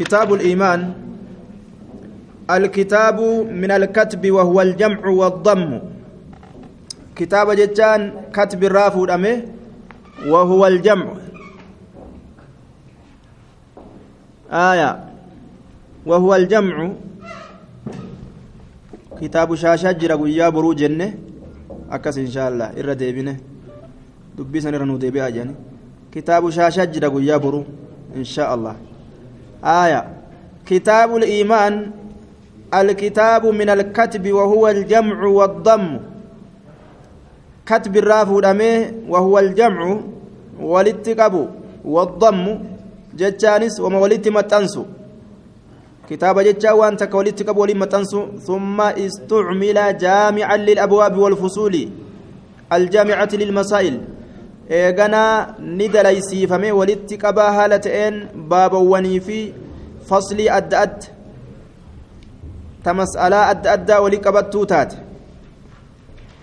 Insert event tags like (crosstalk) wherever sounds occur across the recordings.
كتاب الإيمان الكتاب من الكتب وهو الجمع والضم. كتاب جتان كتب الرافو أمه وهو الجمع. آية وهو الجمع. كتاب شاشة جرى ويا برو جنة أكس إن شاء الله إرى ديبنه دبي سنرى نو ديبي أجاني كتاب شاشة جرى ويا برو إن شاء الله. آية. كتاب الإيمان الكتاب من الكتب وهو الجمع والضم. كتب الرافو وهو الجمع والاتقاب والضم. جتانس وما ولدت متنسو كتاب جتا وان تك ولدت قبول متنسو ثم استعمل جامعا للأبواب والفصول الجامعة للمسائل. Eeganaa ni dalaysiifame walitti qabaa haala ta'een baabawwanii fi faslii adda adda. Ta mas'alaa adda addaa walii qabattuu taate.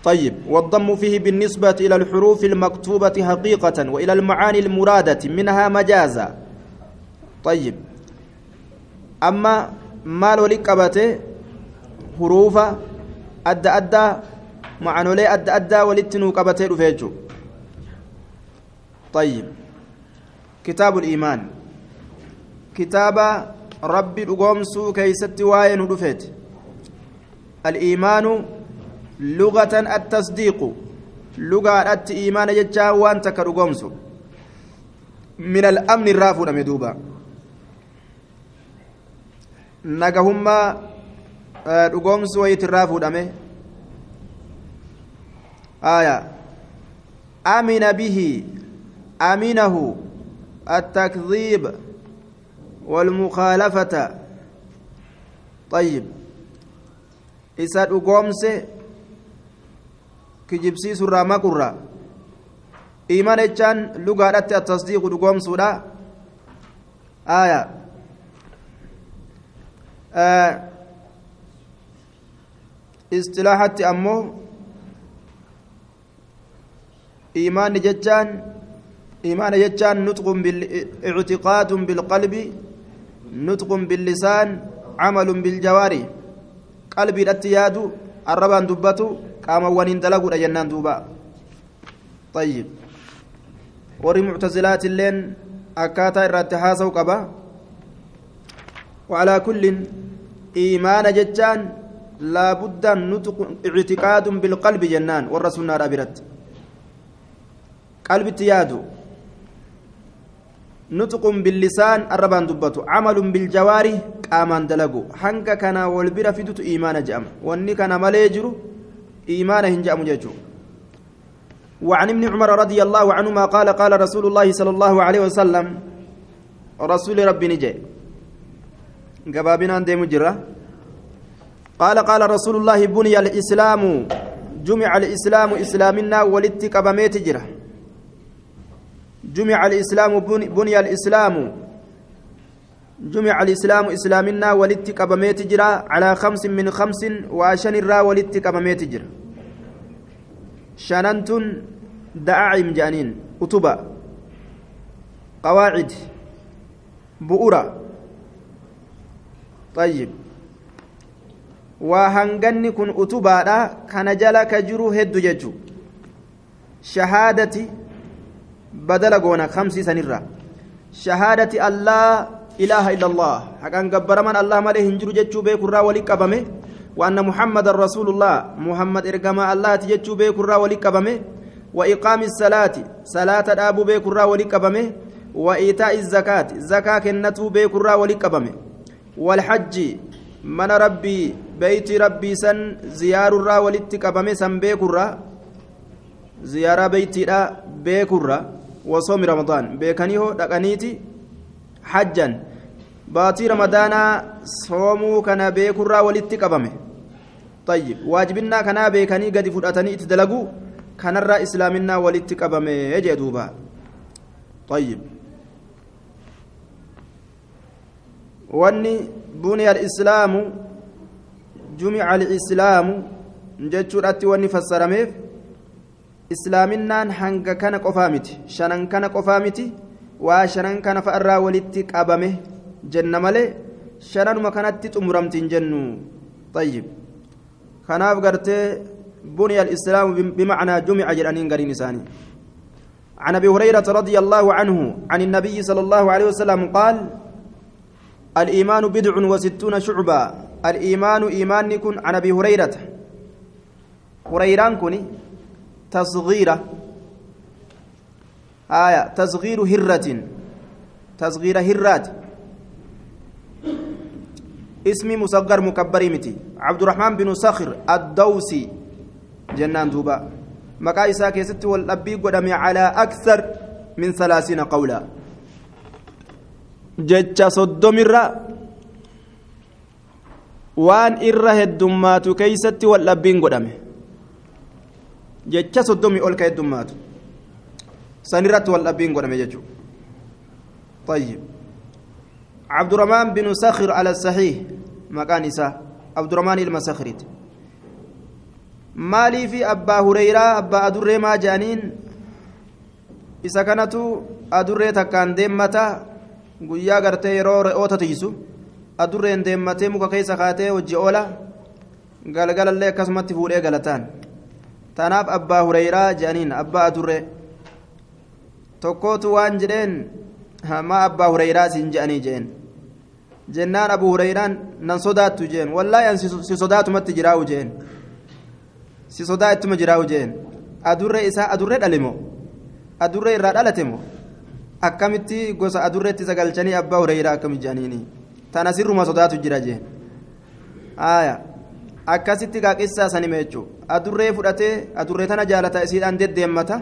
طيب والضم فيه بالنسبة إلى الحروف المكتوبة حقيقة وإلى المعاني المرادة منها مجازا طيب أما مال ولقبته حروف أدى أدى معنولي أدى أدى ولتنو قبته رفيجو طيب. كتاب الإيمان. كتاب ربي رقومسو كيست واين رفيت الإيمان لغة التصديق. لغة الإيمان جتشا وانت كرقومسو من الأمن الرافو مدوبا nagahummaa dhugoomsu wayitirraa fuudhame aya amina aminahu التكذيب والمخالفة طيب إسا dhugoomse kijibsiisu irraa maqurra iimaan jechaan lugaadhatti attasdiiqu dhugoomsuudha aya istilaaxatti ammoo iimaanni iimaana jechaan nutqun ictiqaadun bilqalbi nutqun billisaan camalun biljawaari qalbiidhatti yaadu arrabaan dubbatu qaamawwaniin dalaguudha jennaan duuba طيب warri muctazilaati illeen akkaataa irratti haasa'u qaba وعلى كل إيمان جتان لا بد نطق اعتقاد بالقلب جنان والرسول نار أبرت قلب تيادو نطق باللسان الربان دبتو. عمل بالجوارح قامان دلقو. حنك كان والبر فدت إيمان جأم. واني كان مليجر إيمان هنجأم ججو. وعن ابن عمر رضي الله عنهما قال قال رسول الله صلى الله عليه وسلم رسول ربي نجي. gabaabinaan deemu jira قال قال رسول الله بني الإسلام جمع الإسلام إسلامنا ولدت قبميت جرة جمع الإسلام بني الإسلام. جمع الإسلام إسلامنا ولدت قبميت جرة على خمس من خمس وعشان الرا ولدت قبميت جرة شننت دعائم جانين. أتبا قواعد. بؤرة. طيب. وهنغني كن أتبادا كان جلا كجرو هد ججو. شهادتي. بدل قونا خمسي سنرة شهادة الله إله إلا الله. حقا قبر من الله ماله هنجرو ججو بيك الرا ولي قبمه وأن محمد رسول الله. محمد إرقما الله تججو بيك الرا ولي قبمه وإقام الصلاة. صلاة أبو بيك الرا ولي قبمه وإيتاء الزكاة. زكاة كنتو بيك الرا ولي قبمه والحج. من ربي بيت ربي سن زيار الرا ولتك أبمي سن بيكرا زيارة بيتي لا بيكرا وصوم رمضان. بيكنيه دقنيتي حجا. باتي رمضان صومو كان بيكرا ولتك أبمي طيب واجبنا كان بيكني قد فرأتني اتدلقوا كان الرا أبمي يجي دوبا. طيب. wanni buniya alislaamu jumica alislaamu jechuudhatti wanni fassarameef islaaminaan hanga kana qofaa miti shanan kana qofaa miti waa shanan kana fa'arraa walitti qabame jenna malee shananuma kanatti xumuramtiin jennu طيب kanaaf gartee بني الإسلام بمعنى جمع جرانين قرين ساني عن أبي هريرة رضي الله عنه عن النبي صلى الله عليه وسلم قال الإيمان بدع وستون شعبة الإيمان إيمان كن عن أبي هريرة هريران كني تصغيرة. آية تصغير هرة. تصغير هرات. اسمي مصغر مكبر متي. عبد الرحمن بن صخر الدوسي. جنان دوبا. مقا إساء كيست والأبي قدمي على أكثر من ثلاثين قولا. جتش صدوم الرّ waan irra heddummaatu keeysatti waldhabbiin godhame jecha soddomii ol ka heddummaatu san irratti waldhabbiin godhame jechuu طيب عبد الرحمن بن سخر على الصحيح مكان إساء عبد الرحمن المسخريت مالي في أبا هريرة أبا أدري ما جانين إسا كانت أدري تكان ديمتا guyyaa gartee yeroo re'oota tiisu adurreen deemmatee muka keessa kaatee hojii oola galgalallee akkasumatti fuudhee galataan tanaaf abbaa hureyraa jedhaniin abbaa adurree tokkootu waan jedheen maa abbaa hureyraa siin jedhanii jeen jennaan abu hureyraan nan sodaattu jeen wallaahi an si sodaatumatti jiraa'u jeen si sodaa ittuma jiraa'u jeen adurree isaa adurree dhalimo adurree irraa dhalate moo akkamitti gosa adurreetti sagalchanii abbaa hureyraa akkami jedhaniini tana sirruma sodaatu jira jee aya akkasitti qaaqissaa sanime jechuu adurree fudhatee adurree tana jaalata isiidhaan deddeemmata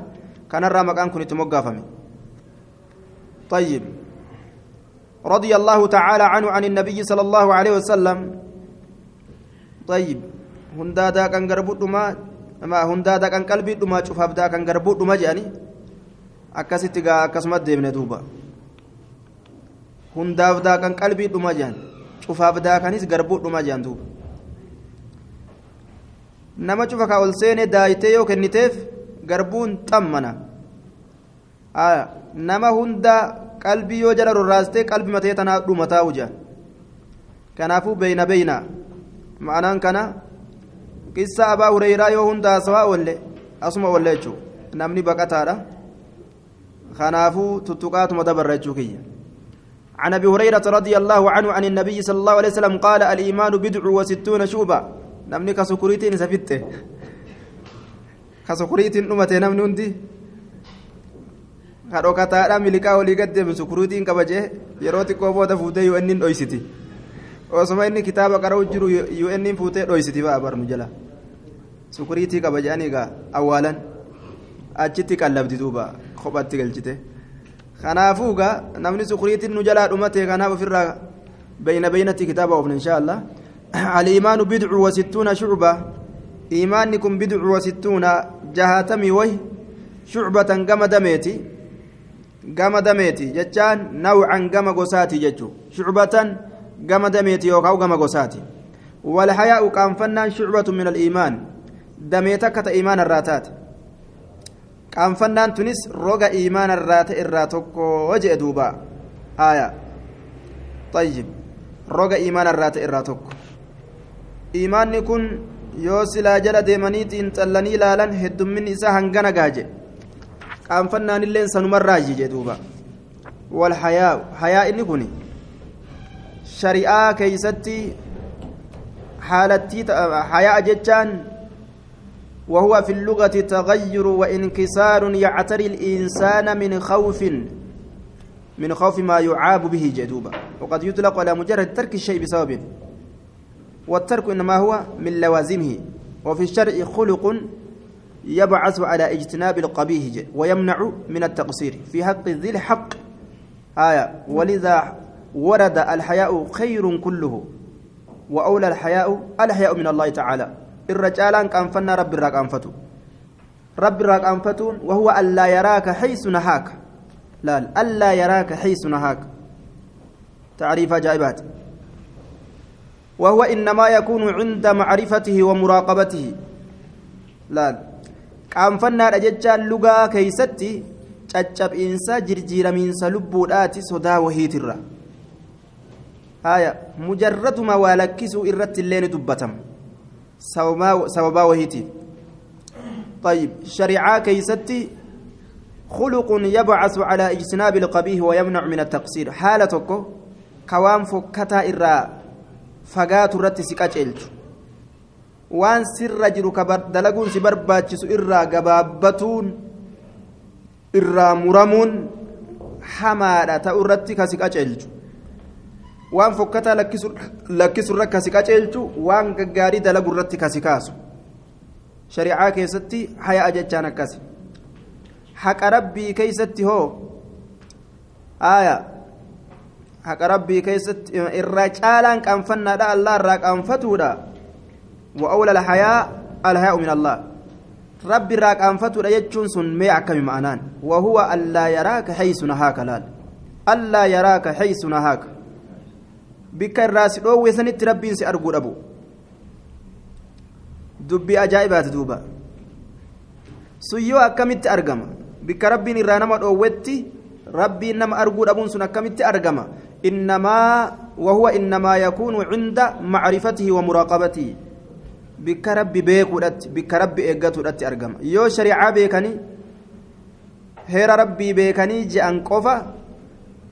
kanarraa maqaan kun itti moggaafame طيب رضي الله تعالى عنه عن النبي صلى الله عليه وسلم طيب هندا كان غربو ما ما هندا كان قلبي دما شوف ابدا كان غربو دما جاني akkasitti gaa akkasumas deemne duuba hundaaf daakan qalbii dhuma jaan cufaaf daakanis garbuu dhuma jaan duuba nama cufa ka ol seene daayitee yoo kenniteef garbuun xammana nama hunda qalbii yoo jala rorraastee qalbii matee tanaa dhuma taa'u jaan kanaafuu beeyna beeyna ma'anaan kana qissa abaa hureyraa yoo hunda haasawaa oolle asuma oolle jechuudha namni baqataadha. خنافو تتقاتم دبر كيا عن ابي هريره رضي الله عنه عن النبي صلى الله عليه وسلم قال الايمان بدع وستون شوبا نمني كسكريتين سفته كسكريتين امته نمني هندي kadhokataadha miliqaa olii gaddeemu sukuruutiin kabajee yeroo xiqqoo booda fuutee un dhoysiti osuma inni kitaaba qara'u jiru un fuutee dhoysiti ba'a barnu jala sukuriitii kabajeanii gaa awwaalan achitti qallabdi duuba kophatti galchite kanaafuu gaa namni sukuriitiin nu jalaa dhumate kanaaf ofirraa bayna baynatti kitaaba ofna inshaa الإيمان بدع وستون شعبة إيمانكم بدع وستون جهاتمي وي شعبة قم دميتي قم دميتي جتان نوعا قم قساتي جتو شعبة قم دميتي يوكاو قم قساتي والحياء كان فنان شعبة من الإيمان دميتك إيمان الراتات tunis roga iimaana irraa ta'e irraa tokko jee duuba. Aya طيب roga iimaana irraa ta'e iimaanni kun yoo silaa jala deemaniitiin xallanii ilaalan heddumminni isaa hangana gaaje qaanfannaan illeen sanumarraa jee duuba walhayaa hayaa inni kun shari'aa keeysatti haalattii hayaa jechaan وهو في اللغة تغير وانكسار يعتري الإنسان من خوف من خوف ما يعاب به جدوبا وقد يطلق على مجرد ترك الشيء بسبب والترك إنما هو من لوازمه. وفي الشرع خلق يبعث على اجتناب القبيح ويمنع من التقصير. في حق ذي الحق. آية. ولذا ورد الحياء خير كله. وأولى الحياء الحياء من الله تعالى. irra caalaan qaanfannaa rabbi irraa qaanfatu rabbi irraa qaanfatuun wahuwa allaa yaraaka haysu nahaaka laal allaa yaraaka haysu nahaaka تعريف أجائبات وهو إنما يكون عند معرفته ومراقبته لا قام فنا رججا لغا كيستي caccab'iinsa jirjiiramiinsa lubbuudhaati sodaa wahiitirra haya mujarraduma waa lakkisuu irratti illee ni dubbatama sababaa wahiitiif طيب شريعة كيستي خلق يبعث على اجتناب القبيح ويمنع من التقصير حالتك كوان فكتا إرا فقات الرت سكاجلت وان سر جرو كبر دلقون سبر باتشس إرا قبابتون إرا مرمون حمادة تأرت كسكاجلت waan fokkataa lakkisurra kasi qaceelchu waan gaggaarii dalagu irratti kasi kaasu shari'aa keessatti hayaa jechaan akkasi haqa rabbii keeysatti hoo aya haqa rabbii keessatti irraa caalaan qaanfannaadha allah irraa qaanfatuudha wa awla alhayaa alhayaa'u min allah rabbi irraa qaanfatuudha jechuun sun mee akkami ma'anaan wahuwa allaa yaraaka haysu nahaaka laal allaa yaraaka haysu nahaaka bikka irraa si dhoowwe sanitti rabbiin si arguu dhabu dubbii ajaa'ibaati duuba sun yoo akkamitti argama bikka rabbiin irraa nama dhoowwetti rabbiin nama arguu dhabuun sun akkamitti argama wahuwa innamaa yakuunu cinda macrifatihi wa muraaqabatihi bikka rabbi beekuudhatti bikka rabbi eeggatuudhatti argama yoo shariicaa beekanii heera rabbii beekanii je'an qofa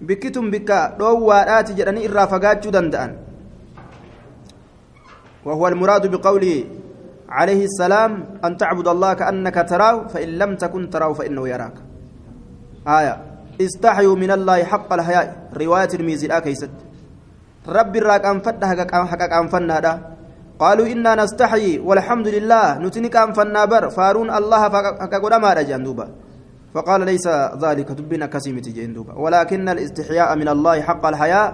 bikkitun bikka dhoowwaadhaati jedhanii irraa fagaachuu danda'an وهو المراد بقوله عليه السلام أن تعبد الله كأنك تراه فإن لم تكن تراه فإنه يراك آية استحيوا من الله حق الحياء. رواية الميزي كيست. ربي الراك أنفد حقك أنفنا قالوا إنا نستحيي والحمد لله. نتنك أنفنا بر. فارون الله حقك ما رجان دوبا فقال ليس ذلك دبنا كسيمة جندوبا ولكن الاستحياء من الله حق الحياء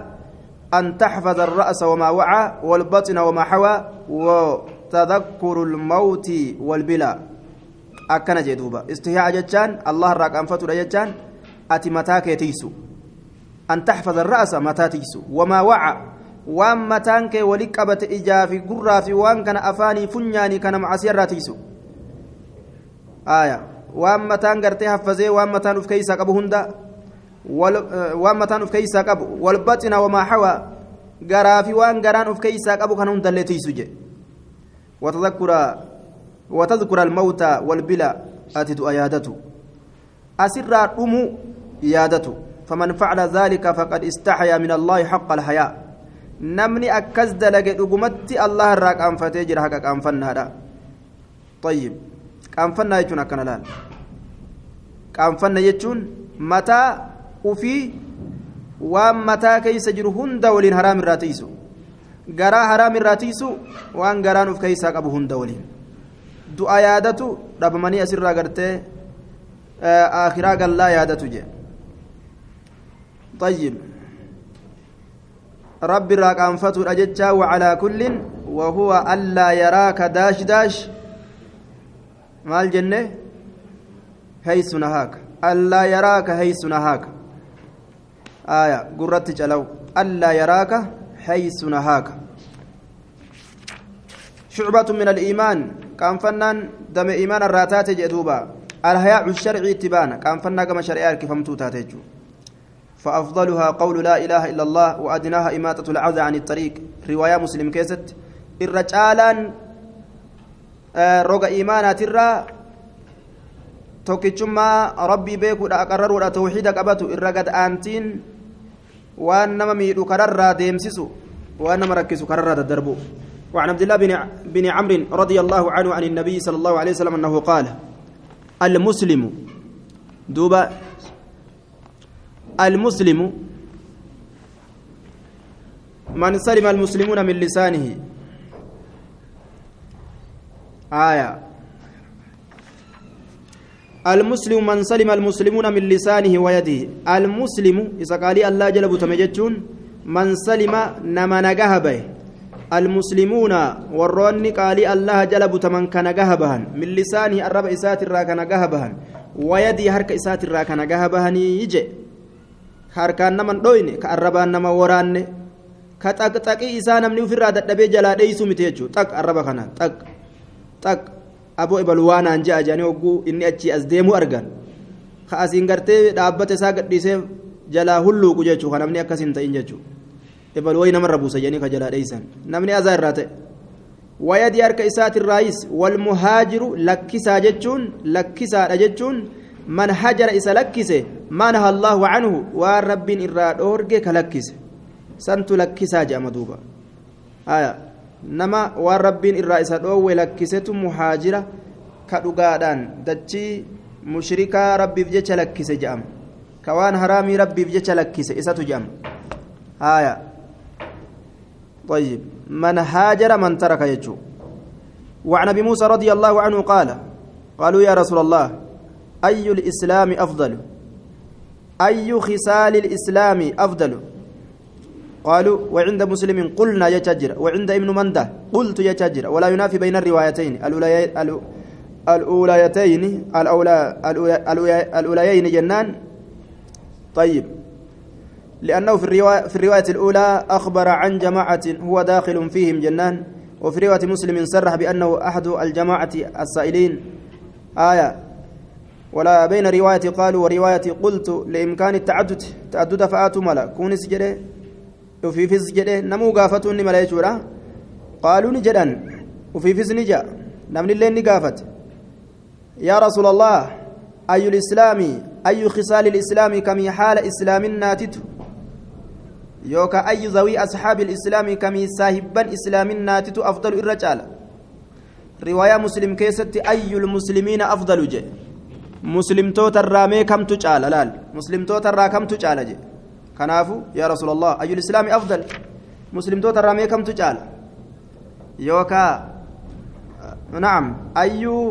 أن تحفظ الرأس وما وعى والبطن وما حوى وتذكر الموت والبلا. أكن جدوبا استحياء جتان الله راك أنفتر جتان أتي متاك يتيسو أن تحفظ الرأس متى تيسو وما وعى وان متانك ولقبت إجافي قرافي وان كان أفاني فنياني كان معسير تيسو آية waan mataan gartee haffazee waan mataan uf keeysaa qabu hunda waan mataan uf keeysaa qabu walbaxina wamaa hawa garaa fi waan garaan uf keeysaa qabu kan hundallee tiisu je watadkura almawta walbila ati du'a yaadatu asirraa dhumu yaadatu faman facala dhalika faqad istaxyaa min allaahi xaqa alhayaa namni akkas dalage dhugumatti allah irraa qaanfatee jira haqa qaanfannaadha طيب qaanfannaa jechuun akkana laal qaanfanna jechuun mataa ufii waan mataa keeysa jiru hunda waliin haraam irraa tiisu garaa haraam irraa tiisu waan garaan uf keeysaa qabu hunda waliin du'a yaadatu dhabamanii asirraa gartee aakhiraa gallaa yaadatu je طيب. رب راك أنفتو الأججة وعلى كل وهو ألا يراك داش داش. maal jenne haysu nahaaka allaa yaraaka haysu nahaaka aya gurratti calaw allaa yaraaka haysu nahaaka شعبة من الإيمان. كان فنان دم إيمان الراتات جدوبا. الحياء الشرعي اتبانا. كان فنان كما شرعي كيف تاتيجو. فأفضلها قول لا إله إلا الله وأدناها إماتة العوز عن الطريق. رواية مسلم كيست. الرجالا آه، رجع إيمانا ترى. توكي ثم ربي بيك أقرر ولا توحيدك أبتو الرجد أنتين. وأنما ميدو كرر ديمسسو وأنما ركسو كرر دربو وعن عبد الله بن بن عمرو رضي الله عنه عن النبي صلى الله عليه وسلم أنه قال المسلم دوبا المسلم من سلم المسلمون من لسانه. آية. المسلم من سلم المسلمون من لسانه ويده. المسلم إذا قال الله جل بتمجتون من سلم نما نجهبه المسلمون وروني قال الله جل بتمن كان جهبهن من لسانه الرب إسات الرا كان جهبهن ويدي هرك إسات الرا كان جهبهن يجي. Harkaan naman dhoyne ka arrabaan nama waraanne ka xaqxaqii isaa namni ofirraa dadhabee jalaa dheeysuu miti jechuudha xaq arraba kana xaq xaq aboo ibalu waanaan je'a jedhanii hogguu inni achii as deemuu argan ka asiin gartee dhaabbata isaa gadhiisee jalaa hulluuqu jechuudha namni akkas hin ta'in jechuudha ebal wayi namarra buusa jedhanii kajalaa dheeysan namni azaa irraa ta'e wayadii harka isaati irraayis walmuhaajiru lakkisaa jechuun lakkisaadha jechuun manaha allaahu canhu waan rabbiin irraa dhoorge ka lakkise santu lakkisaa jedhama duuba aya nama waan rabbiin irraa isa dhoowwe lakkisetu muhaajira ka dhugaadhaan dachii mushrikaa rabbiif jecha lakkise jedhama ka waan haraamii rabbiif jecha lakkise isatu jedhama haya طيب من هاجر من ترك يجو وعن ابي موسى رضي الله عنه قال قالوا يا رسول الله أي الإسلام أفضل؟ أي خصال الإسلام أفضل؟ قالوا وعند مسلم قلنا يتجر وعند ابن مندة قلت يتجر ولا ينافي بين الروايتين الأوليتين الأوليين جنان؟ طيب لأنه في الرواية, في الرواية الأولى أخبر عن جماعة هو داخل فيهم جنان وفي رواية مسلم صرح بأنه أحد الجماعة السائلين. آية ولا بين رواية قالوا ورواية قلت لإمكان التعدد تعدد فآتوا ملا. كونس جده وفي فز جده نمو قافتوا ملا يجورا. قالوا نجدا وفي فز نجا. نمن اللين نقافت. يا رسول الله أي الإسلام أي خصال الإسلام كم حال إسلام ناتته yookaan ayyu zawii asxaabi islaamii kamii saahibban islaamin naatitu afdalu irra caala riwaayaa muslim keessatti ayyul muslimiina afdalu mee kamtu caala laal muslimtoota irraa kamtu caala je kanaafu yaa rasuula allah ayyul islaami afdal muslimtoota irraa mee kamtu caala yookaan na'am ayyuu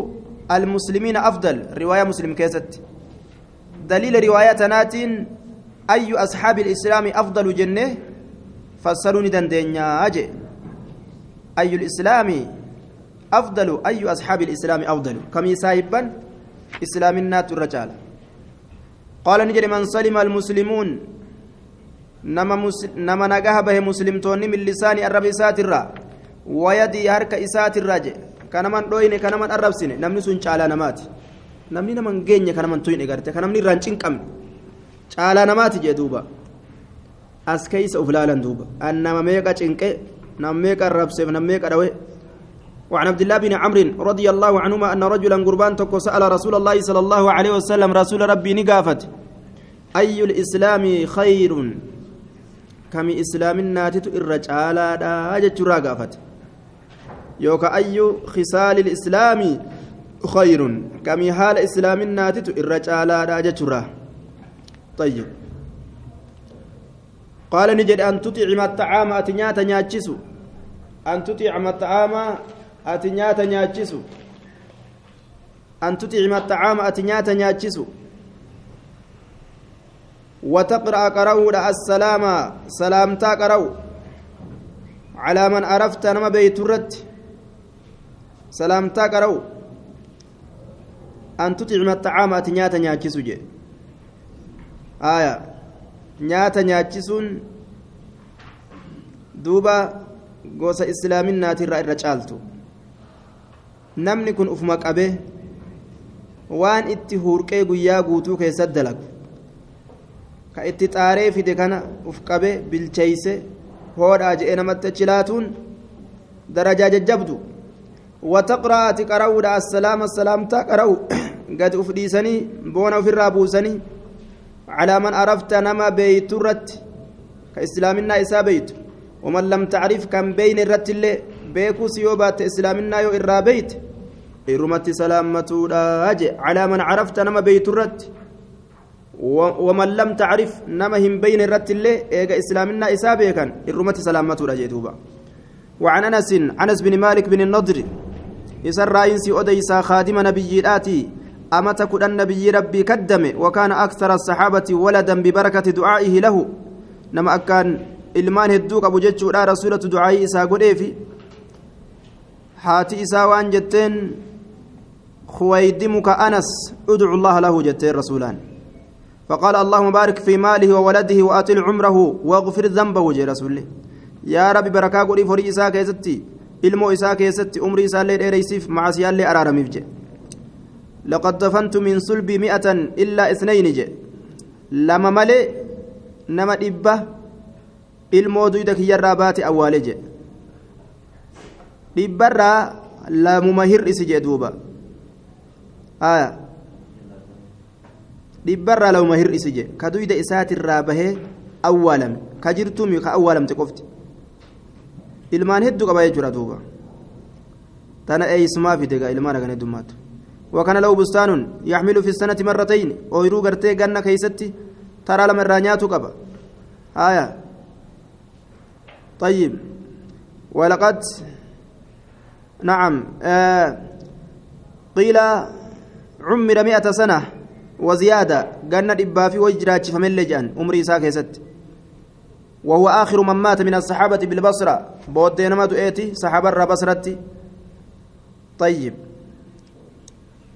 almuslimiina afdal riwaayaa muslim keessatti daliila riwaayaa tanaatiin أي أصحاب الإسلام أفضل جنة فسروني دندنيا أجي أي الإسلام أفضل أي أصحاب الإسلام أفضل كم يسايبا islaaminaatu irra caala qaala ni jedhe man salima almuslimuun nama nagaha bahe muslimtoonni min lisaanii arraba isaatirraa wayadii harka isaatirraa jedhe kanaman dhoyne kanaman arrabsine namni sun caalaa namaati namni naman geenye kanaman tuyne garte kanamni irraan cinqamne caalaa namaati jedhe duuba as keeysa uf laalan duuba an nama meeqa cinqe nam meeqa arrabseef nam meeqa dhawe وعن عبد الله بن عمرو رضي الله عنهما أن رجلا قربان تكو سأل رسول الله صلى الله عليه وسلم رسول ربي نقافت. أي الإسلام خير؟ كم إسلام ناتت الرجال أجت راقافت يوكا أي خصال الإسلام خير؟ كم حال إسلام ناتت الرجال أجت طيب. قال نجد أن تطعم الطعام أتنيات نياتشسو أن تطعم الطعام أتنيات نياتشسو أن تطعم الطعام أتنيات نياتشسو وتقرأ قرأوا السلام سلامتا قرأوا على من عرفت نما بيترت سلامتا قرأوا أن تطعم الطعام أتنيات نياتشسو جي aya nyaata nyaachisuun duuba gosa islaaminaatirraa irra caaltu. Namni kun ufuma qabe waan itti hurqee guyyaa guutuu keessatti dalagu ka itti xaaree fide kana uf qabe bilcheeyse hoodhaa je'ee namatti achi laatuun darajaa jajjabdu wataqra'ati qara'uudha assalaama salaamtaa qara'u gadi uf dhiisanii boona ofirraa buusanii على من عرفت نما بيت الرت كإسلامنا إسا بيت ومن لم تعرف كم بين الرت اللي بيكو سيوبات إسلامنا يو إرى بيت إرمت سلامة راجع على من عرفت نما بيت الرت ومن لم تعرف نما هم بين الرت اللي إيجا إسلامنا إسا بيكا إرمت سلامة راجع توبا وعن أنس أنس بن مالك بن النضر يسر راينسي أديسا خادم نبياتي أمت كن النبي ربي كدم وكان أكثر الصحابة ولدا ببركة دعائه له نما أكان ilmaan hedduu qabu jechuudha rasuulatu ducaayii isaa godheefi. Haati isaa waan jetteen خويدمك أنس ادعو الله له جتين رسولان فقال اللهم بارك في ماله وولده وأطل عمره واغفر ذنبه جي رسول يا ربي بركة قولي فري إساء كيستي ilmoo isaa keessatti umrii isaallee dheereysiif macasiyaallee araaramiif jedhe لقد دفنت من صلبي مئة إلا اثنين جي لما ملي نما ilmoo duyda kiyyarraa baate awwaale jedhe dhibbarraa lamuma hir'isi jedhe duuba aya dhibbarraa lamuma hir'isi jedhe ka duyda isaatirraa bahee awwaalame ka jirtuumi ka awwaalamte qofti ilmaan hedduu qaba jechuudha duuba tana eeyisumaa fide gaa ilmaan hagan heddummaatu وكان له بستان يحمل في السنة مرتين أويرو غرتي غنا كيستي ترى لما الرانيات قبا آية طيب ولقد نعم. آه قيل عمر مئة سنة وزيادة. قلنا إبا في وجرات فمن لجان عمري ساكي ست وهو آخر من مات من الصحابة بالبصرة. بودين ما تؤتي صحابة بصرتي طيب.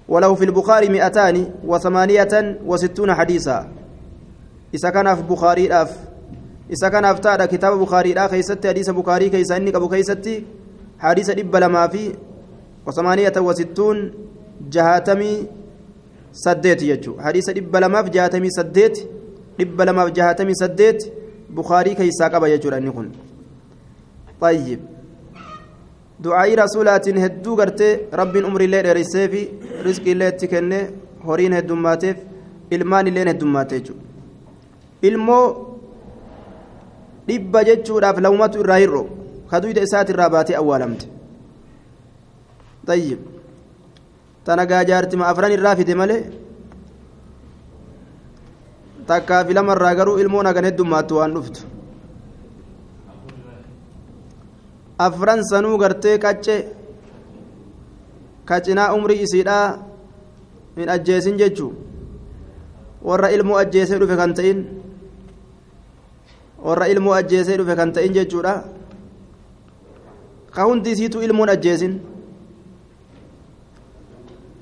وله في البخاري مئتان وثمانية وستون حديثا. إذا كان في بخاري الأف إذا كان أفتاد كتاب بخاري الأخ كيستي حديث بخاري كيسا إنك أبو كيستي حديث إبا لما في وثمانية وستون جهاتمي سديت يجو حديث إبا لما في جهاتمي سديت إبا لما في جهاتمي سديت بخاري كيسا قبا يجو لأنكم طيب du'aa'ii rasuulaatiin hedduu gartee rabbiin umriillee dheeressee fi riskiillee itti kenne horiin heddummaateef ilmaan illeen heddummaate jechuudha ilmoo dhibba jechuudhaaf lamumatu irraa hir'o kaduyda isaatirraa baatee awwaalamte tayyib tana gaajaartima afran irraa fide malee takkaa fi lamarraa garuu ilmoon hagan heddummaattu waan dhuftu afran sanuu gartee qacce kacinaa umrii isiidhaa hin ajjeesin jechuu warra ilmoo ajjeesee dhufe kan ta'in warra ilmoo ajjeesee dhufe kan ta'in jechuudha ka hundi isiitu ilmoon ajjeesin.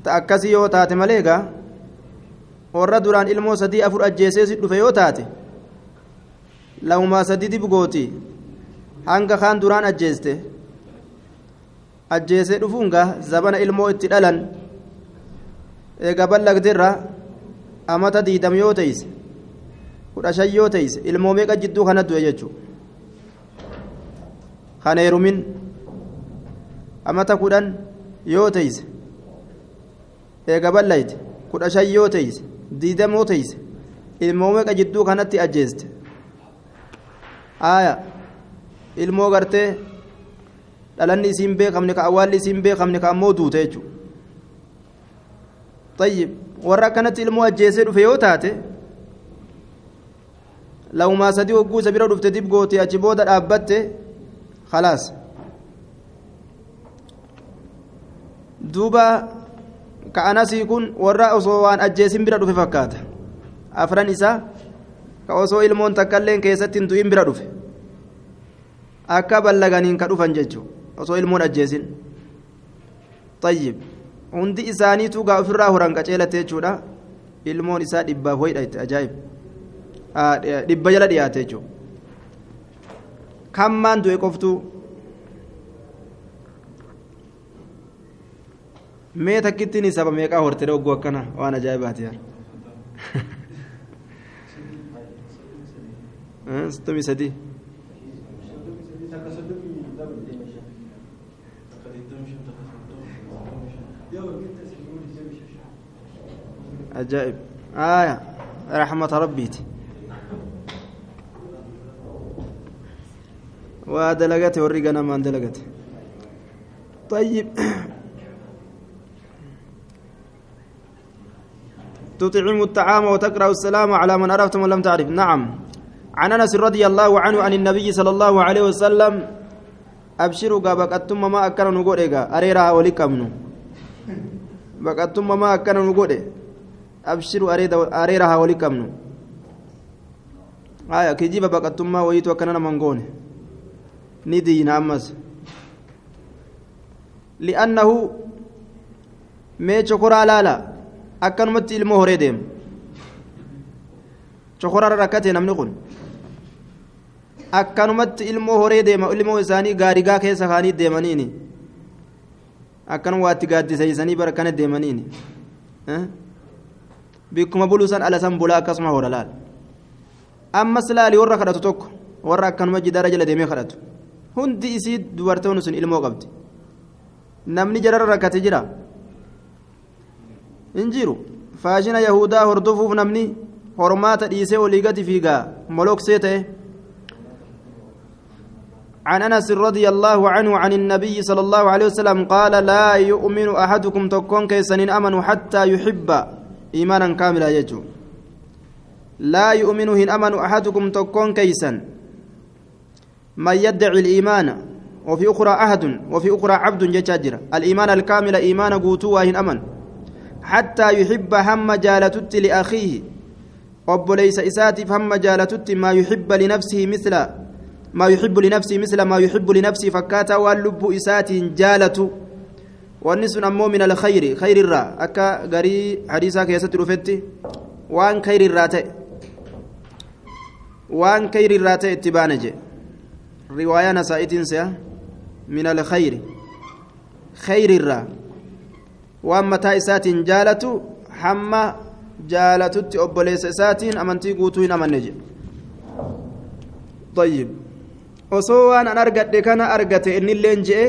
Ta akkasii yoo taate malee egaa warra duraan ilmoo sadii afur ajjeesee si dhufe yoo taate lahumaa sadii dibgooti hanga kaan duraan ajjeeste. Ajjeesee dhufuun gaa zabana ilmoo itti dhalan eega ballagdirra amata diidam yoo teeyse kudha shan yoo teeyse ilmoo meeqa jidduu kana du'e jechuu kan heerumin amata kudhan yoo teeyse. Eega ballayte kudha shan yoo teeyse diidam yoo teeyse ilmoo meeqa jidduu kanatti ajjeeste? Aayaa ilmoo gartee dhalanni isiin beekamne ka awwaalli isiin beekamne ka ammoo duute jechuudha. Tayyib warra akkanatti ilmoo ajjeesee dhufe yoo taate laumaa sadii hogguu isa bira dhufte dib goote achi booda dhaabbatte khalaas duuba ka anasii kun warra osoo waan ajjeesin bira dhufe fakkaata. Afran isaa ka osoo ilmoon takkailleen keessatti hin du'in bira dhufe. Akka ballaganiin ka dhufan jechuun osoo ilmoon ajjeesin. Tayyib. Hundi isaaniitu gaa ofirraa horan qaceelate jechuudha. Ilmoon isaa dhibbaaf hoydha ajaa'ib. Dhibba jala dhiyaate jechuudha kammaan du'e qoftuu mee takkittiin saba meeqaa horte ogguu akkana waan ajaa'ibaati yaar sittomii sadii عجائب آية رحمة ربيتي ودلقته ورقنا ما دلقته طيب تطعم الطعام وتقرأ السلام على من عرفتم ولم تعرف. نعم. عن أنس رضي الله عنه عن النبي صلى الله عليه وسلم أبشروا بقتم ما أكرن نقول أريرها ولكمنوا بقتم ما أكرن نقول areera haa wali qabnu haya kijiba baqattummaa wayiitu akkana naman goone ni diina ammas li'annahu mee chokoraa laala akkanumatti ilmoo horee deema chokoraarra rakkate namni kun akkanumatti ilmoo horee deema ilmoo isaanii gaarigaa keessa kaanii deemaniini akkanuma waatti gaaddiseysanii bara kana deemaniini bikkuma buluusan ala san bulaa akkasuma hora laal ammas laali warra kadhatu tokko warra akkanuma jidaara jala deemee kadhatu hundi isii dubartoonni sun ilmoo qabdi namni jararra rakkate jira hin jiru. Faashina yahudaa hordofuuf namni hormaata dhiisee olii gati fiigaa moloksee ta'e. عن انس رضي الله عنه عن النبي صلى الله عليه وسلم قال لا يؤمن احدكم تكون كيسن امن حتى يحب ايمانا كاملا يجو لا يؤمن هن امن احدكم تكون كيسا من يدعي الايمان وفي أخرى عهد وفي أخرى عبد جاجر الايمان الكامل ايمان قوتوا هن امن حتى يحب هم جالتت لاخيه obbo leysa isaatiif hamma jaalatutti maa yuxibba linafsihi misla maa yuxibbu linafsihi misla maa yuxibbu linafsihi fakkaataa waan lubbuu isaatiin jaalatu wanni sun ammoo min alkhayri khayrirraa akka garii hadiisaa keessatti dhufetti waan khayrirraa ta'e waan khayrirraa ta'e itti baana je riwaayaa nasaa'itiin se'a min alkhayri khayrirraa waan mataa isaatiin jaalatu hamma jaalatutti obboleessa isaatiin amantii guutuu hin amanne jedhe طيب osoo waan an argadhe kana argate innilleen je'e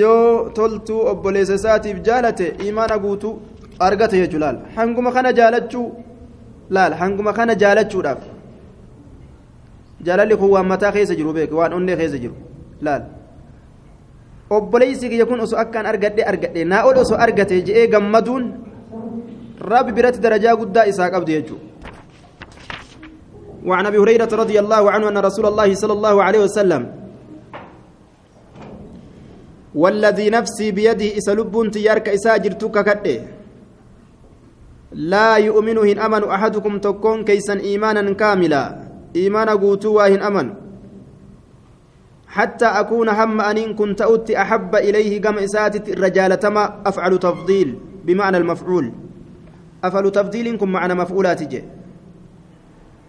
yoo toltuu obboleessa isaatiif jaalate imaana guutuu argate jechuu laal hanguma kana jaalachuu laal hanguma kana jaalachuudhaaf jaalalli kun waan mataa keessa jiru beek waan onnee keessa jiru laal Obboleessi kiyya kun osoo akkaan argadhe argadhe naa ol osoo argate je'ee gammaduun رب برت درجة قد إساق أبدي يجو وعن أبي هريرة رضي الله عنه أن رسول الله صلى الله عليه وسلم والذي نفسي بيده إسلب تيارك إساجرتك كده لا يؤمن هن أمن أحدكم تكون كيسا إيمانا كاملا إيمانا قوتوا هن أمن حتى أكون هم أن كنت أتي أحب إليه كما إساتت الرجال تما أفعل تفضيل بمعنى المفعول. أفعل تفضيلكم معنى مفعولات جي.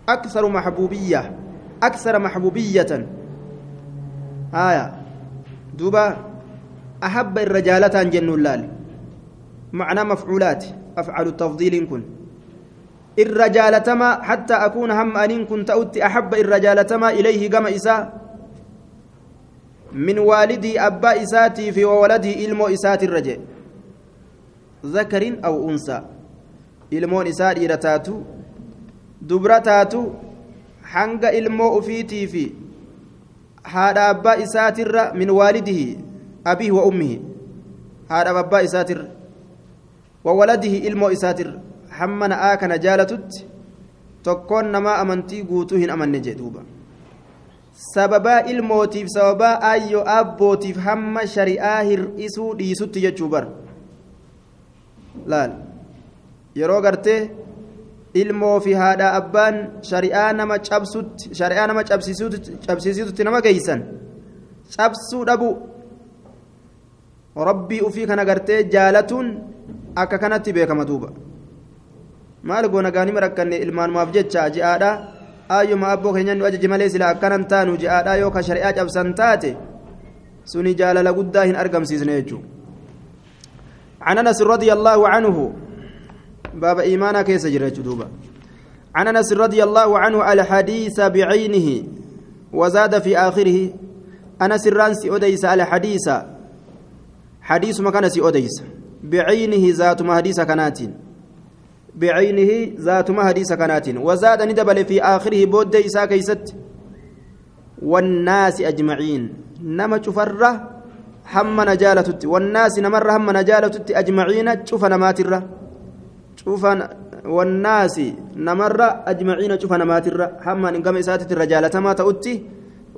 أكثر محبوبية أكثر محبوبية. آية. دوبا أحب الرجالة جن اللال معنى مفعولات أفعل تفضيلكم الرجالة ما حتى أكون هم أن كنت أوتي أحب الرجالة ما إليه كما إساء من والدي أبا إساتي في وولدي إلمو إسات الرجال ذكر أو أنثى ilmoon isaa dhiira taatu dubra taatu hanga ilmoo ufiitii fi haadha abbaa isaatirra min waalidihi abihi wa ummihi haadha abbaa isaatirra wa waladihi ilmoo isaatirra hamma na'aa kana jaalatutti tokkoon namaa sababaa ilmootiif sababaa ayyoo abbootiif hamma shari'aa hir'isuu dhiisutti jechuu bar laal. Yeroo gartee ilmoo fi haadha abbaan shari'aa nama cabsutti shari'aa nama cabsiisutti nama geeysan. Cabsuu dhabu. Rabbii ufii kana gartee jaalatuun akka kanatti beekama duuba maal goona gaanima rakkanne ilmaanumaaf jecha ji'aadha aayyuma abboo keenyan nu ajaji malee sila akkanan taanu ji'aadha yoo ka shari'aa cabsan taate suni jaalala guddaa hin argamsiisne jechuu عن انس رضي الله عنه باب ايمانا كيس جريت دوبا عن انس رضي الله عنه الحديث بعينه وزاد في اخره انس الرانسي اوديس الحديث حديث مكان سي اوديس بعينه ذات حديث كنات بعينه ذات حديث كنات وزاد ندبل في آخره بود إسا كيست. والناس أجمعين. نما شفره هم نجالتت. والناس نمر هم نجالتت أجمعين. شوف نماتره شوف والناس نمر أجمعين. شوف نماتره هم إن كما إساتت الرجال ما تؤتي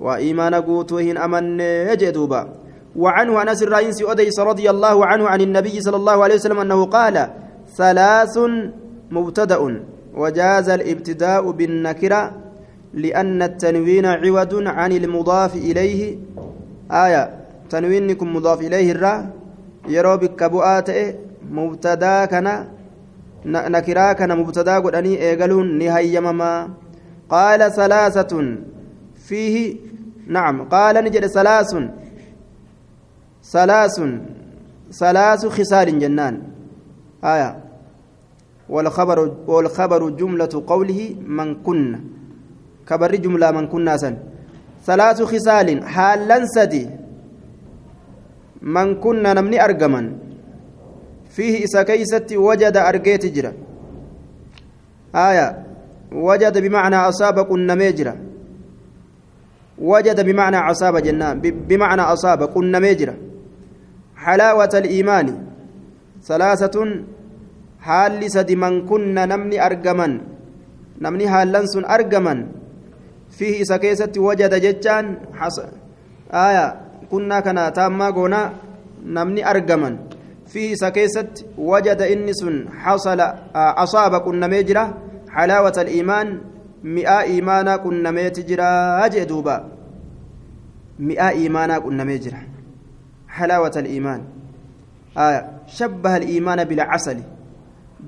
وإيمان قوتوهن أمن يجدوبا وعنه أنس الرئيس أوديس رضي الله عنه عن النبي صلى الله عليه وسلم أنه قال ثلاث مبتدا وجاز الابتداء بالنكرة لأن التنوين عوض عن المضاف إليه. آية تنوينكم مضاف إليه الرا يرو بك بؤات مبتدا كان نكرا كان مبتدا قدني إيقلون نهاية مما قال ثلاثة فيه نعم قال نجد ثلاث ثلاث ثلاث خسار جنان. آية. والخبر والخبر جملة قوله من كن. كبر جملة من كنا سن ثلاث خصال. حالا سدي. من كنا نمني أرجمن فيه إسا كيست وجد أرجيت جرا. آية. وجد بمعنى أصاب كنا ميجرا وجد بمعنى أصاب جنان. بمعنى أصاب كنا ميجرا حلاوة الإيمان. ثلاثة حال سد من كنا نمني أرجمن نمني حالا سن أرجمن فيه إسا كيست وجد جتان حس آية كنا كنا تاما قونا نمني أرجمن فيه إسا كيست وجد إنس حصل أصاب كنا ميجرا حلاوة الإيمان مئة إيمانا كنا ميتجرا أجدوبا مئة إيمانا كنا ميجرا حلاوة الإيمان آية شبه الإيمان بالعسل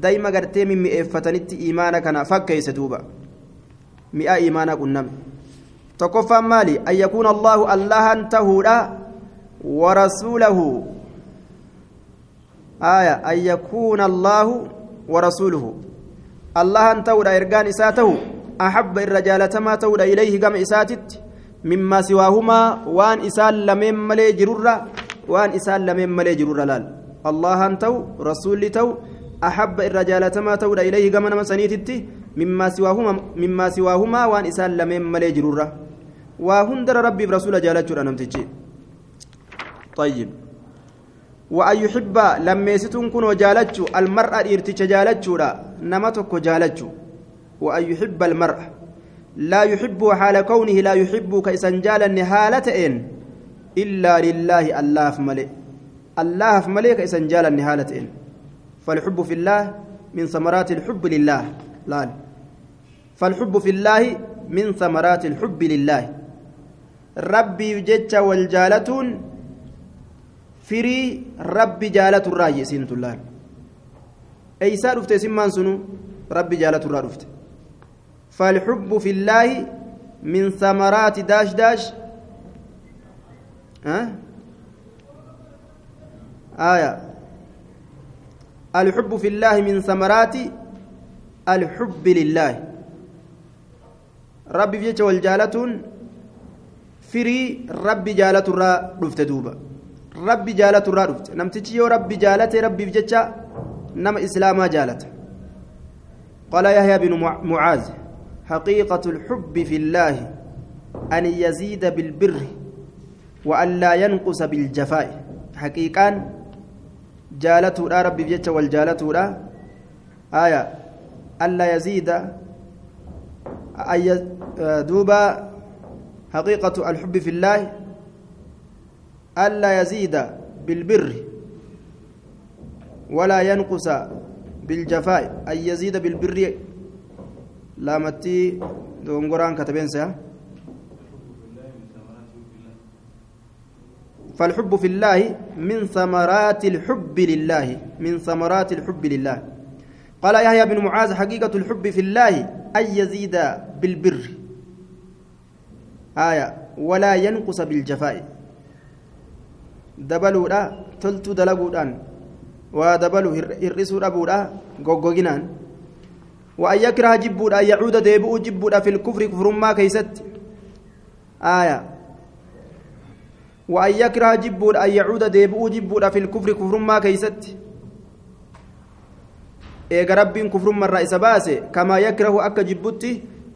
دايما قرتي من مئفتنت إيمانا كان فكيس دوبا مئة إيمانا كنا تكفى مالي. أن يكون الله الله تهودا ورسوله. آية. أن يكون الله ورسوله. الله تهودا إرقان إساته. أحب الرجال ما تهودا إليه قم إساتت. مما سواهما وان إسال لمن ملي جرورا وان إسال لمن ملي جرورا لال. الله تو رسول تو أحب الرجال ما تهودا إليه قم نمسانيتتي مما سواهما مما سواهما وان إسال لمن ملي جرورا وهندر ربي برسول جالتشور نمتجي. طيب. وأن يحب لما يستون كن وجالتشو المرأة إرتش جالتشو نمتك جالتشو وأن يحب المرأة. لا يحب حال كونه لا يحب كيسن جالا نهالتين إلا لله الله فملئ الله فملئ كيسن جالا نهالتين فالحب في الله من ثمرات الحب لله. لا فالحب في الله من ثمرات الحب لله. ربي جج والجالتون ربي جالة الرأي سنت الله. أي سار رفت سمان سنو؟ ربي الرأي رفت. فالحب في الله من ثمرات داش داش. ها؟ آية الحب في الله من ثمرات الحب لله ربي في والجالتون firii rabbi jaalaturraa dhufte duuba rabbi jaalaturraa dhufte namtichi yoo rabbi jaalate rabbiif jecha nama islaamaa jaalata قال يحيى بن معاذ حقيقة الحب في الله أن يزيد بالبر وأن لا ينقص بالجفاء حقيقة جالته لا ربي بجتة والجالته لا آية ألا يزيد أي دوبا حقيقة الحب في الله. ألا يزيد بالبر ولا ينقص بالجفاء. أن يزيد بالبر لامتي دونغوران كتبين سيا. فالحب في الله من ثمرات الحب لله من ثمرات الحب لله. قال يحيى بن معاذ حقيقة الحب في الله أن يزيد بالبر. آية ولا ينقص بالجفاء. دبلودا تلتو دلقودان. ودبلو هرسو أبودا غوغوغينان. وأن يكره جبودا يعود ديبؤ جبودا في الكفر كفر ما كيست. آية وأن يكره جبودا أن يعود ديبؤ جبودا في الكفر كفر ما كيست إيغا ربين كفر مرة إسباسي كما يكره أكا جبوتي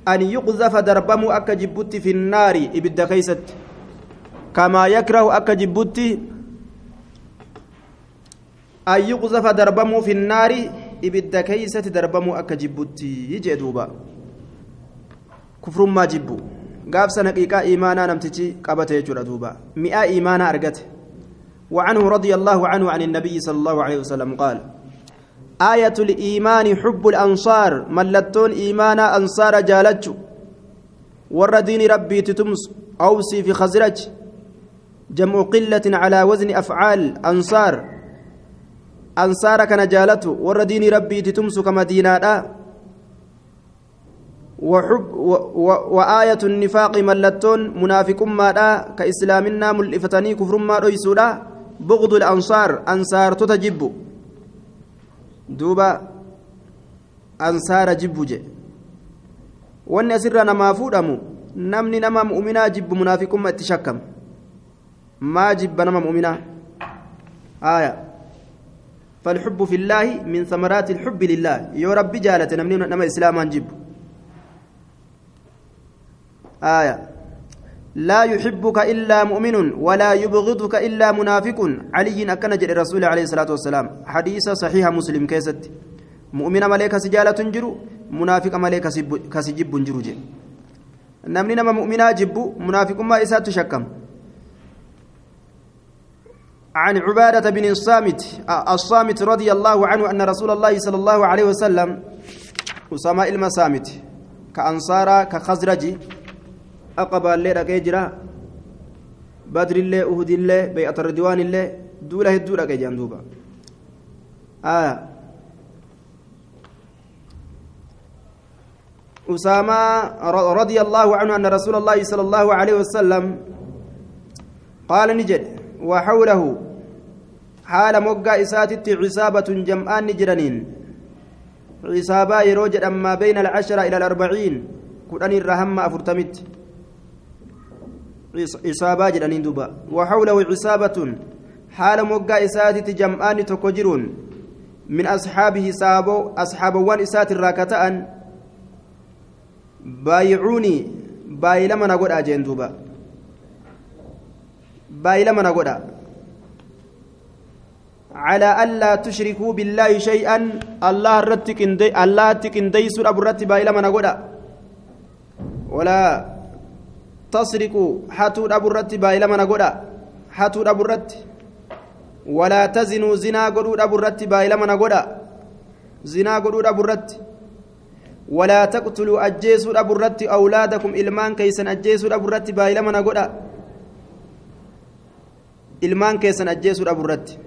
أن يقذف دربم أكا جبوتي في النار إبدا كيست كما يكره أكا جبوتي أن يقذف دربم في النار إبدا كيست دربم أكا جبوتي يجي دوبا كفر ما جبو سنقيقا إيمانا نمتجي قبت يجور دوبا مئة إيمانا أرقت وعنه رضي الله عنه عن النبي صلى الله عليه وسلم قال آية الإيمان حب الأنصار ملتون إيمانا أنصار جالتشو ور دين ربي تتمس أوصي في خزرج جمع قلة على وزن أفعال أنصار أنصار كان جالته ور دين ربي تتمس كما وآية النفاق ملتون منافق ما كإسلامنا ملفتني كفر ما ريسولا بغض الأنصار أنصار duuba ansaara jibbu je wanni asirraa namaa fuudhamu namni nama mu'uminaa jibbu munaafiqummaa itti shakkama maa jibba nama mu'uminaa آية. فالحب في الله من ثمرات الحب لله. يا رب جالة نمني نما إسلاما جب آية. لا يحبك إلا مؤمن ولا يبغضك إلا منافق. علي أكن جل الرسول عليه الصلاة والسلام. حديث صحيح مسلم كيست. مؤمن ملك سجالة جرو منافق ملك كسجب جرو جي. نمني نما مؤمنا جب منافق ما إسات تشكم. عن عبادة بن الصامت الصامت رضي الله عنه أن رسول الله صلى الله عليه وسلم أسامة المسامت كأنصار كخزرج الله أهد الله بيعة الردوان الله دولة الدولة كيجان دوبا آه. أسامة رضي الله عنه أن رسول الله صلى الله عليه وسلم قال نجد وحوله حال مقا إساتت عصابة جمعان نجرانين. عصابة يروجد أما بين العشرة إلى الأربعين كدن الرهم أفرتمت. عصابة جرانين دوبا. وحوله عصابة حال مقا إساتت جمعان تكجرون من أصحابه سابو أصحاب وان إسات الراكتان. بايعوني بايلما نقول أجين دوبا. بايلما نقول على ألا تشركوا بالله شيئا الله رتك الله تكندي سورة برت بايلا من أقول. ولا tasriqu hatuu dhaburratti baay'ilama na godha. Hatuu dhaburratti walaa tazinuu zinaa godhuu dhaburratti baay'ilama na godha. Zinaa godhuu dhaburratti walaa taqtuluu ajjeesuu dhaburratti awlaadakum ilmaan keeysan ajjeesuu dhaburratti baay'ilama na godha. Ilmaan keessan ajjeesuu dhaburratti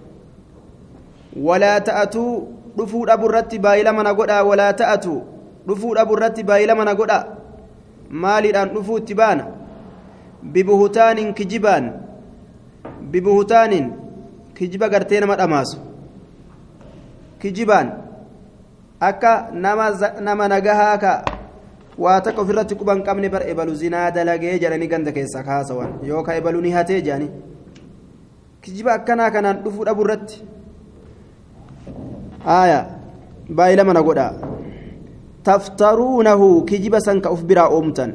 walaa ta'atuu dhufuu dhaburratti baay'ilama na godha. Walaa ta'atuu dhufuu dhaburratti baay'ilama na godha. Maaliidhaan dhufuu itti baana? Bibuhutaanin kijibaan bibuhutaanin kijiba gartee nama dhamaasu kijibaan akka nama nagahaa ka waa takka ofirratti quban qabne bar ebalu zinaa dalagee jedhanii ganda keessaa kaasawan yookaan ebalu ni hatee jedhanii kijiba akkanaa kanaan dhufuu dhabu irratti آية بايلا من أقول تفترونه كجب سنك أفبرا أمتا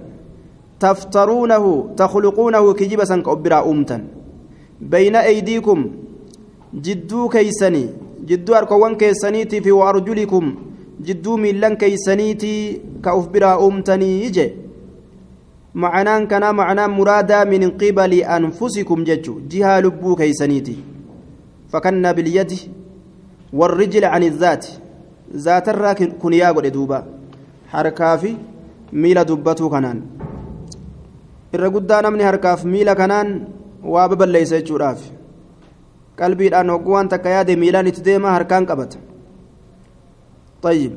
تفترونه تخلقونه كجب سنك أفبرا أمتا. بين أيديكم جدو كيسني جدو أركوان كيسنيتي في وأرجلكم جدو ميلان كيسنيتي كأفبرا أمتني يجي. معناه كان معناه مرادا من قبل أنفسكم ججو جهة لبو كيسنيتي. فكنا باليد والرجل عن الذات ذات الراكن كنيا قد دوبا حركافي ميلا دبتو كنان. Irra guddaa namni harkaaf miila kanaan waa baballeeysa jechuudhaaf qalbiidhaan hogguu waan takka yaade miilaan itti deema harkaan qabata طيب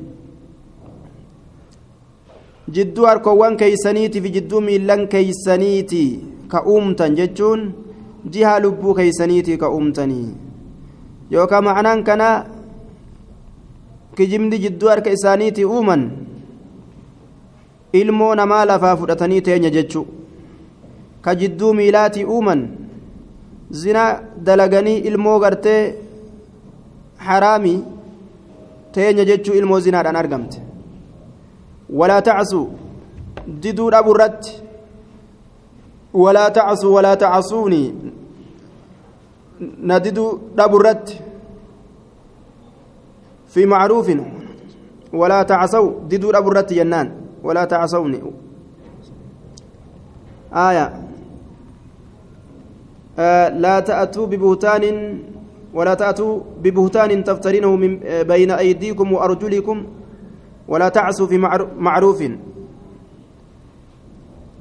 jidduu harkoowwan keeysaniitii fi jidduu miilan keeysaniitii ka uumtan jechuun jihaa lubbuu keeysaniitii ka uumtanii yookaan macnaan kana kijibni jidduu harka isaaniitii uuman ilmoo namaa lafaa fudhatanii teenya jechuu ka jidduu miilaatii uuman zina dalaganii ilmoo gartee haraami teenya jechuu ilmoo zinaadhaan argamte walaa tacsu diduu dhabu irratti walaa tacsu walaa tacsuunii نددوا دبرت في معروف ولا تعصوا ددوا دبرت جنان ولا تعصوني آية آه لا تأتوا ببهتان ولا تأتوا ببهتان تفترينه من بين أيديكم وأرجلكم ولا تعصوا في معروف.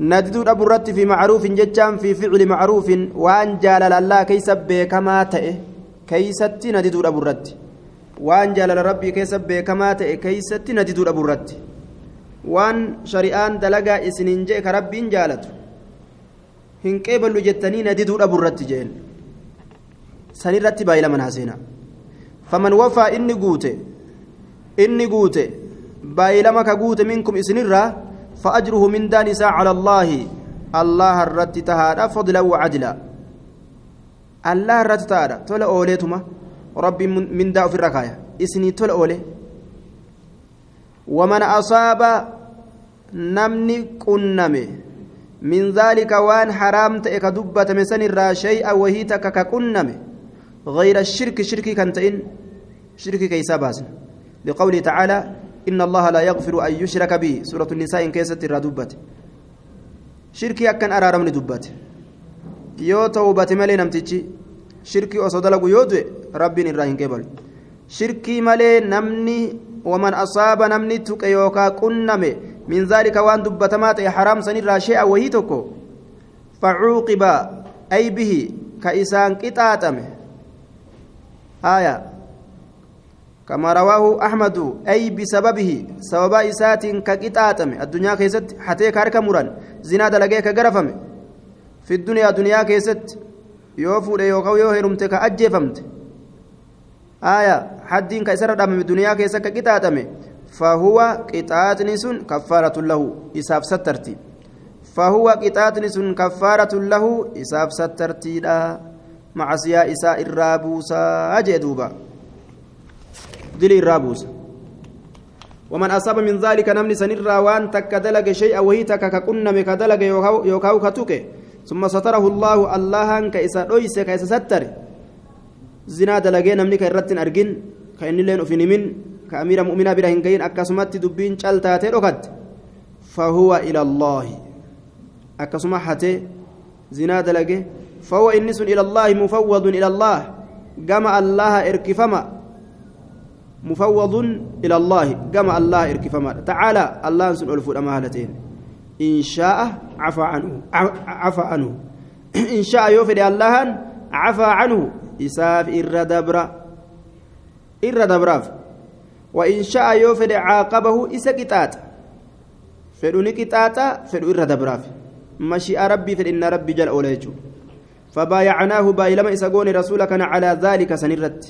نددو دبرت في معروف ججام في فعل معروف وأن جالل الله كيس بكما تئ كيست نددو دبرت وأن جالل ربي كيس بكما تئ كيست نددو دبرت وأن شريان دلقا إسنين جيك ربي جالت hin qeeballu jettanii na diduu dhaburratti jeen sanirratti baay'ila manaaseena faman wafaa inni guute inni guute baay'ilama ka guute minkum isinirraa فأجره من دانسا على الله الله الرت تهادا فضلا وعدلا الله الرت تهادا تولى أوليتما ربي من داء في الركاية إسني تولى أولي ومن أصاب نمني كنمي من ذلك وان حرام تأك دبة مسن الرا شيئا وهي تكك كنمي غير الشرك شركي كنتين شركي كيسا باسن. لقوله تعالى إن الله لا يغفر أن يشرك به. سورة النساء إن كيست الرا دبة. شركي أكن أرارمني دبة yoo tawbate malee namtichi shirkii osoo dalagu yoo du'e rabbiin irraa hin qeebalu shirkii malee namni waman asaaba namni waan dubbatamaa ta'e haraam sanirraa shee'a wahii tokko facuuqiba ay bihi ka isaan qixaaxame aya كما رواه أحمد أي بسببه سبب إسات كقطاطم الدنيا كيست حتى كارك مران. زنا دلقيك غرفم في الدنيا دنيا كيست. يوفو يوكو يوهرمت كأجفمت آية. حدين كيسر دم الدنيا كيست كقطاطم فهو قطاطن سن كفارة له إساف سترتي. فهو قطاطن سن كفارة له إساف سترتي مع سيا إساء الرابوسا أجدوبا دلي الرابوس ومن أصاب من ذلك نمني سنرى وأن تك دلق شيئا وهي تك ككنم كدلق يوكاو كتوك ثم ستره الله الله كإسا دويس كإسا ستر. زنا دلقي نمني كإرتن أرجن كإني لين أفني من كأمير مؤمنة برهن كين أكسمت دبين شالتاتي ركد فهو إلى الله. أكسما حتى زنا دلقي. فهو إنس إلى الله مفوض إلى الله. جمع الله إركفما. مفوض إلى الله. كما الله إركفما. تعالى الله سن ألف الأمالتين إن شاء عفى عنه. عفى عنه. (clears throat) إن شاء يوفد الله عفى عنه. إساف إر دبر إر دبراف وإن شاء يوفد عاقبه إسكتات فدوني كتاتا فدو إر دبراف مشي ربي فإن ربي جل أوليجو فبايعناه بايلما إسقوني رسولك على ذلك سنرت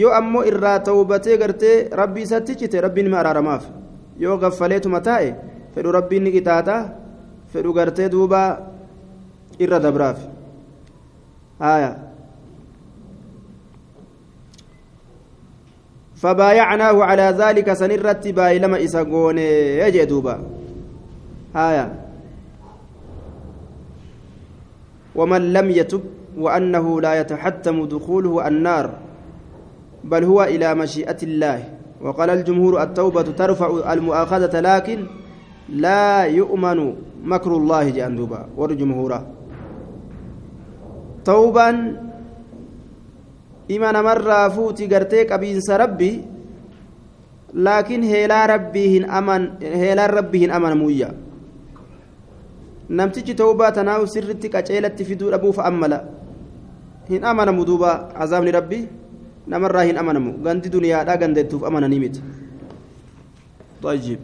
yoo ammoo irraa tawbatee gartee rabbii isatti cite rabbiin nima araaramaaf yoo gaffaleetuma taa'e fedhu rabbiin ni qixaaxa fedhu gartee duuba irra dabraaf haya فبايعناه على ذلك سنرت باي لما إسقون يجي دوبا. هايا ومن لم يتب وأنه لا يتحتم دخوله النار بل هو إلى مشيئة الله. وقال الجمهور التوبة ترفع المؤاخذة لكن لا يؤمن مكر الله جاندوبا والجمهور توبا إيمان مرة فوتي قرتيك أبين ربي لكن هيلا ربي أمن هيلا ربي أمن مويا namtichi tawbaa tanaahu sirritti qaceelatti fiduu dhabuuf ammala hin amanamu duuba azaabni rabbii namarraa hin amanamu gandi duniyaadhaa gandeettuuf amananii miti طيب